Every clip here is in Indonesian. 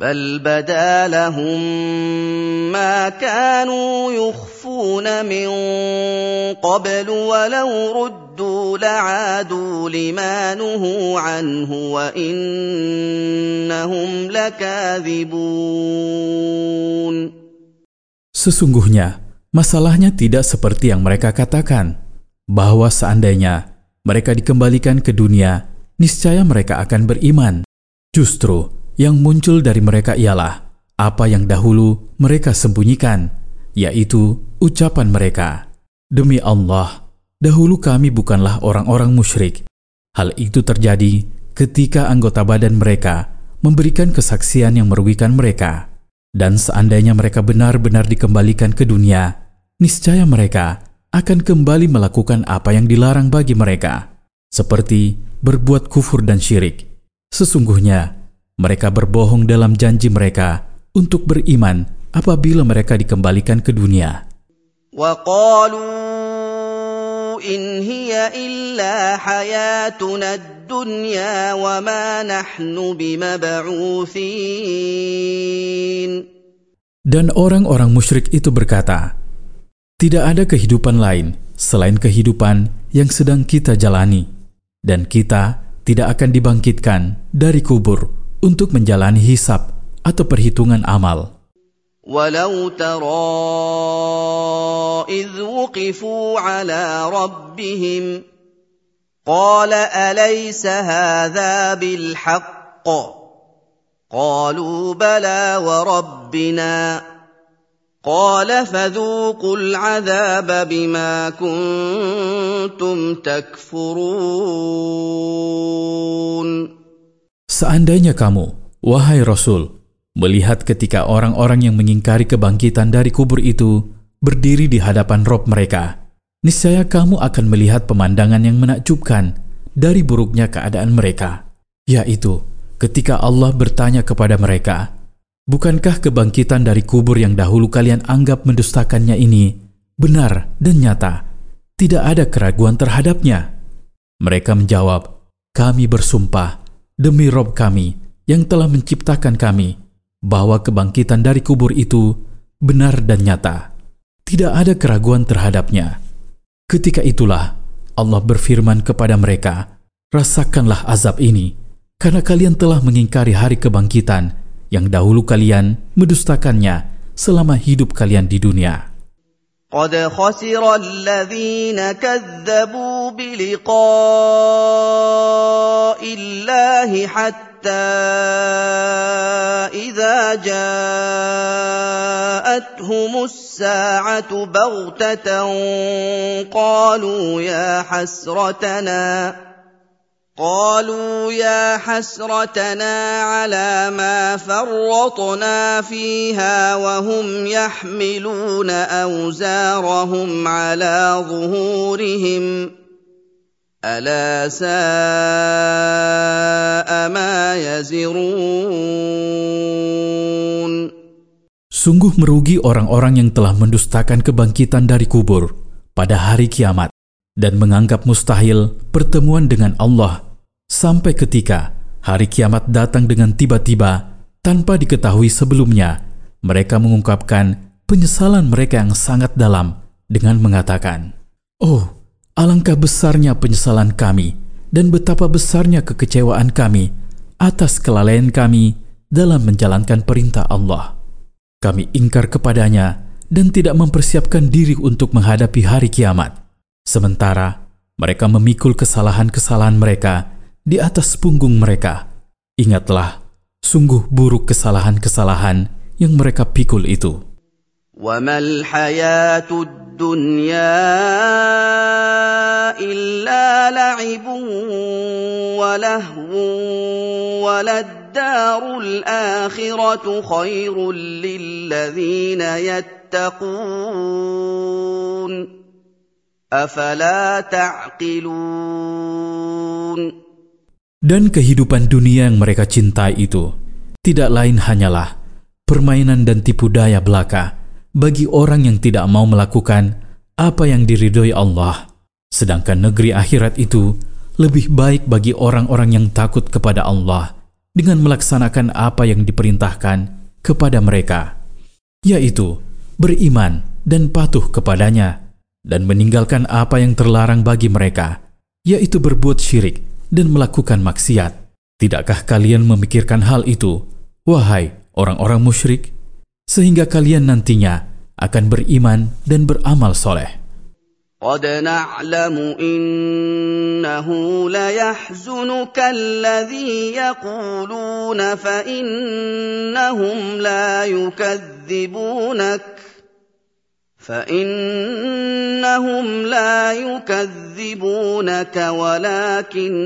بل بدا لهم ما كانوا يخفون من قبل ولو ردوا لعادوا لما نهوا عنه وانهم لكاذبون Sesungguhnya, masalahnya tidak seperti yang mereka katakan, bahwa seandainya mereka dikembalikan ke dunia, niscaya mereka akan beriman. Justru, yang muncul dari mereka ialah apa yang dahulu mereka sembunyikan, yaitu ucapan mereka. Demi Allah, dahulu kami bukanlah orang-orang musyrik. Hal itu terjadi ketika anggota badan mereka memberikan kesaksian yang merugikan mereka. Dan seandainya mereka benar-benar dikembalikan ke dunia, niscaya mereka akan kembali melakukan apa yang dilarang bagi mereka, seperti berbuat kufur dan syirik. Sesungguhnya, mereka berbohong dalam janji mereka untuk beriman apabila mereka dikembalikan ke dunia. وقالوا إن هي إلا حياتنا الدنيا وما نحن بمبعوثين Dan orang-orang musyrik itu berkata, Tidak ada kehidupan lain selain kehidupan yang sedang kita jalani, dan kita tidak akan dibangkitkan dari kubur untuk menjalani hisab atau perhitungan amal. ولو ترى إذ وقفوا على ربهم قال أليس هذا بالحق قالوا بلى وربنا قال فذوقوا العذاب بما كنتم تكفرون Seandainya kamu, wahai Rasul, melihat ketika orang-orang yang mengingkari kebangkitan dari kubur itu berdiri di hadapan Rob mereka, niscaya kamu akan melihat pemandangan yang menakjubkan dari buruknya keadaan mereka, yaitu ketika Allah bertanya kepada mereka, Bukankah kebangkitan dari kubur yang dahulu kalian anggap mendustakannya ini benar dan nyata? Tidak ada keraguan terhadapnya. Mereka menjawab, Kami bersumpah demi Rob kami yang telah menciptakan kami, bahwa kebangkitan dari kubur itu benar dan nyata. Tidak ada keraguan terhadapnya. Ketika itulah Allah berfirman kepada mereka, Rasakanlah azab ini, karena kalian telah mengingkari hari kebangkitan yang dahulu kalian mendustakannya selama hidup kalian di dunia. قد خسر الذين كذبوا بلقاء الله حتى إذا جاءتهم الساعة بغتة قالوا يا حسرتنا قالوا يا حسرتنا على ما فرطنا فيها وهم يحملون اوزارهم على ظهورهم الا ساء ما يزرون Sungguh merugi orang-orang yang telah mendustakan kebangkitan dari kubur pada hari kiamat dan menganggap mustahil pertemuan dengan Allah sampai ketika hari kiamat datang dengan tiba-tiba tanpa diketahui sebelumnya. Mereka mengungkapkan penyesalan mereka yang sangat dalam dengan mengatakan, "Oh, alangkah besarnya penyesalan kami dan betapa besarnya kekecewaan kami atas kelalaian kami dalam menjalankan perintah Allah. Kami ingkar kepadanya dan tidak mempersiapkan diri untuk menghadapi hari kiamat." Sementara mereka memikul kesalahan-kesalahan mereka di atas punggung mereka. Ingatlah, sungguh buruk kesalahan-kesalahan yang mereka pikul itu. وما الحياة الدنيا إلا لعب ولهو وللدار الآخرة خير للذين يتقون أفلا تعقلون Dan kehidupan dunia yang mereka cintai itu tidak lain hanyalah permainan dan tipu daya belaka bagi orang yang tidak mau melakukan apa yang diridhoi Allah. Sedangkan negeri akhirat itu lebih baik bagi orang-orang yang takut kepada Allah dengan melaksanakan apa yang diperintahkan kepada mereka, yaitu beriman dan patuh kepadanya, dan meninggalkan apa yang terlarang bagi mereka, yaitu berbuat syirik dan melakukan maksiat. Tidakkah kalian memikirkan hal itu, wahai orang-orang musyrik, sehingga kalian nantinya akan beriman dan beramal soleh? قد نعلم انه ليحزنك الذي يقولون فانهم لا يكذبونك فانهم لا يكذبونك ولكن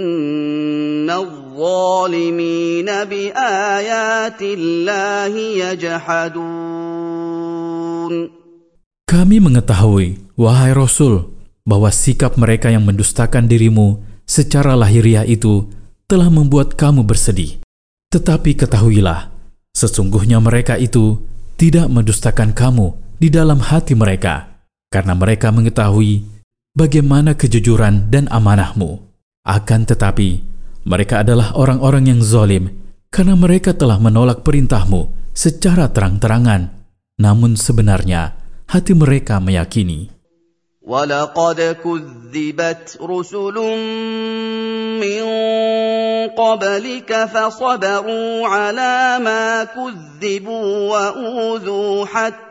الظالمين بايات الله يجحدون Kami mengetahui, wahai Rasul, bahwa sikap mereka yang mendustakan dirimu secara lahiriah itu telah membuat kamu bersedih. Tetapi ketahuilah, sesungguhnya mereka itu tidak mendustakan kamu di dalam hati mereka, karena mereka mengetahui bagaimana kejujuran dan amanahmu. Akan tetapi, mereka adalah orang-orang yang zalim karena mereka telah menolak perintahmu secara terang-terangan. Namun sebenarnya, hati mereka meyakini. ولقد كذبت رسل من قبلك فصبروا على ما كذبوا واوذوا حتى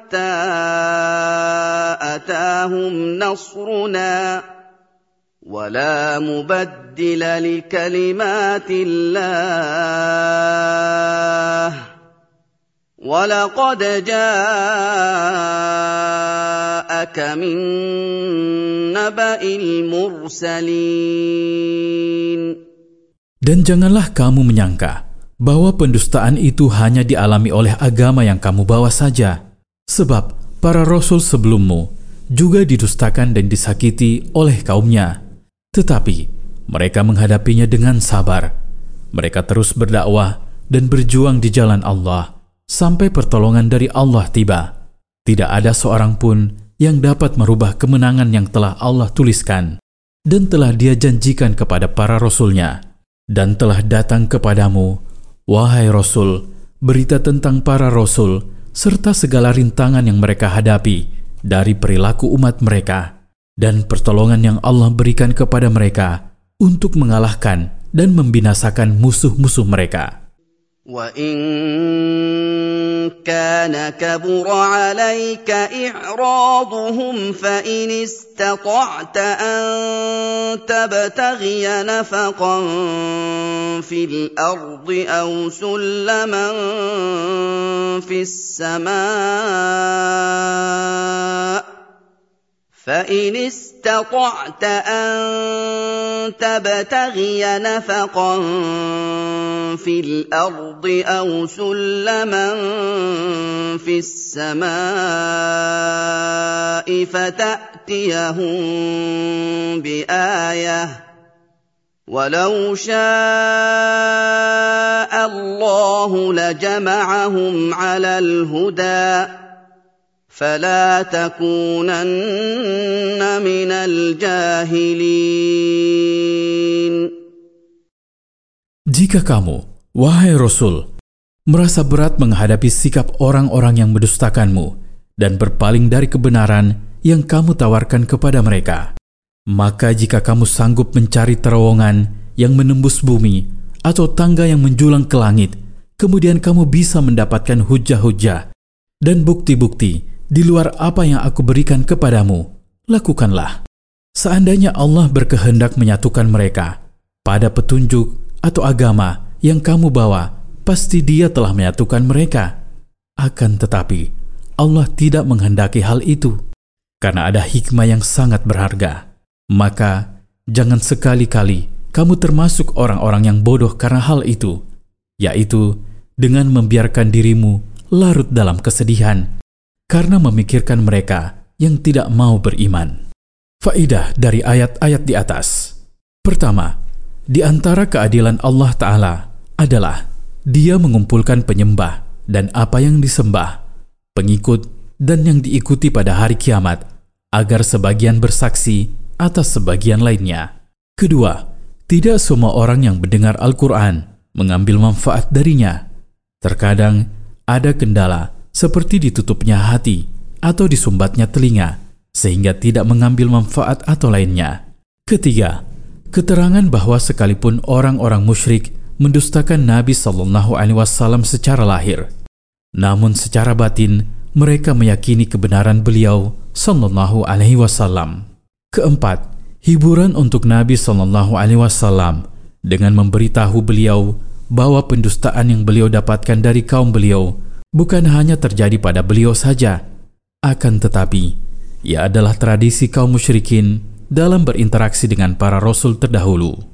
اتاهم نصرنا ولا مبدل لكلمات الله ولقد جاءك من نبأ المرسلين Dan janganlah kamu menyangka bahwa pendustaan itu hanya dialami oleh agama yang kamu bawa saja. Sebab para rasul sebelummu juga didustakan dan disakiti oleh kaumnya. Tetapi mereka menghadapinya dengan sabar. Mereka terus berdakwah dan berjuang di jalan Allah sampai pertolongan dari Allah tiba. Tidak ada seorang pun yang dapat merubah kemenangan yang telah Allah tuliskan dan telah dia janjikan kepada para rasulnya dan telah datang kepadamu, wahai Rasul, berita tentang para Rasul serta segala rintangan yang mereka hadapi dari perilaku umat mereka dan pertolongan yang Allah berikan kepada mereka untuk mengalahkan dan membinasakan musuh-musuh mereka. وان كان كبر عليك اعراضهم فان استطعت ان تبتغي نفقا في الارض او سلما في السماء فإن استطعت أن تبتغي نفقا في الأرض أو سلما في السماء فتأتيهم بآية ولو شاء الله لجمعهم على الهدى فلا تكونن من الجاهلين Jika kamu, wahai Rasul, merasa berat menghadapi sikap orang-orang yang mendustakanmu dan berpaling dari kebenaran yang kamu tawarkan kepada mereka, maka jika kamu sanggup mencari terowongan yang menembus bumi atau tangga yang menjulang ke langit, kemudian kamu bisa mendapatkan hujah-hujah dan bukti-bukti di luar apa yang aku berikan kepadamu, lakukanlah. Seandainya Allah berkehendak menyatukan mereka pada petunjuk atau agama yang kamu bawa, pasti Dia telah menyatukan mereka. Akan tetapi, Allah tidak menghendaki hal itu karena ada hikmah yang sangat berharga. Maka, jangan sekali-kali kamu termasuk orang-orang yang bodoh karena hal itu, yaitu dengan membiarkan dirimu larut dalam kesedihan karena memikirkan mereka yang tidak mau beriman. Faidah dari ayat-ayat di atas. Pertama, di antara keadilan Allah Ta'ala adalah Dia mengumpulkan penyembah dan apa yang disembah, pengikut dan yang diikuti pada hari kiamat, agar sebagian bersaksi atas sebagian lainnya. Kedua, tidak semua orang yang mendengar Al-Quran mengambil manfaat darinya. Terkadang ada kendala seperti ditutupnya hati atau disumbatnya telinga sehingga tidak mengambil manfaat atau lainnya. Ketiga, keterangan bahwa sekalipun orang-orang musyrik mendustakan Nabi Shallallahu Alaihi Wasallam secara lahir, namun secara batin mereka meyakini kebenaran beliau Shallallahu Alaihi Wasallam. Keempat, hiburan untuk Nabi Shallallahu Alaihi Wasallam dengan memberitahu beliau bahwa pendustaan yang beliau dapatkan dari kaum beliau bukan hanya terjadi pada beliau saja, akan tetapi ia adalah tradisi kaum musyrikin dalam berinteraksi dengan para rasul terdahulu.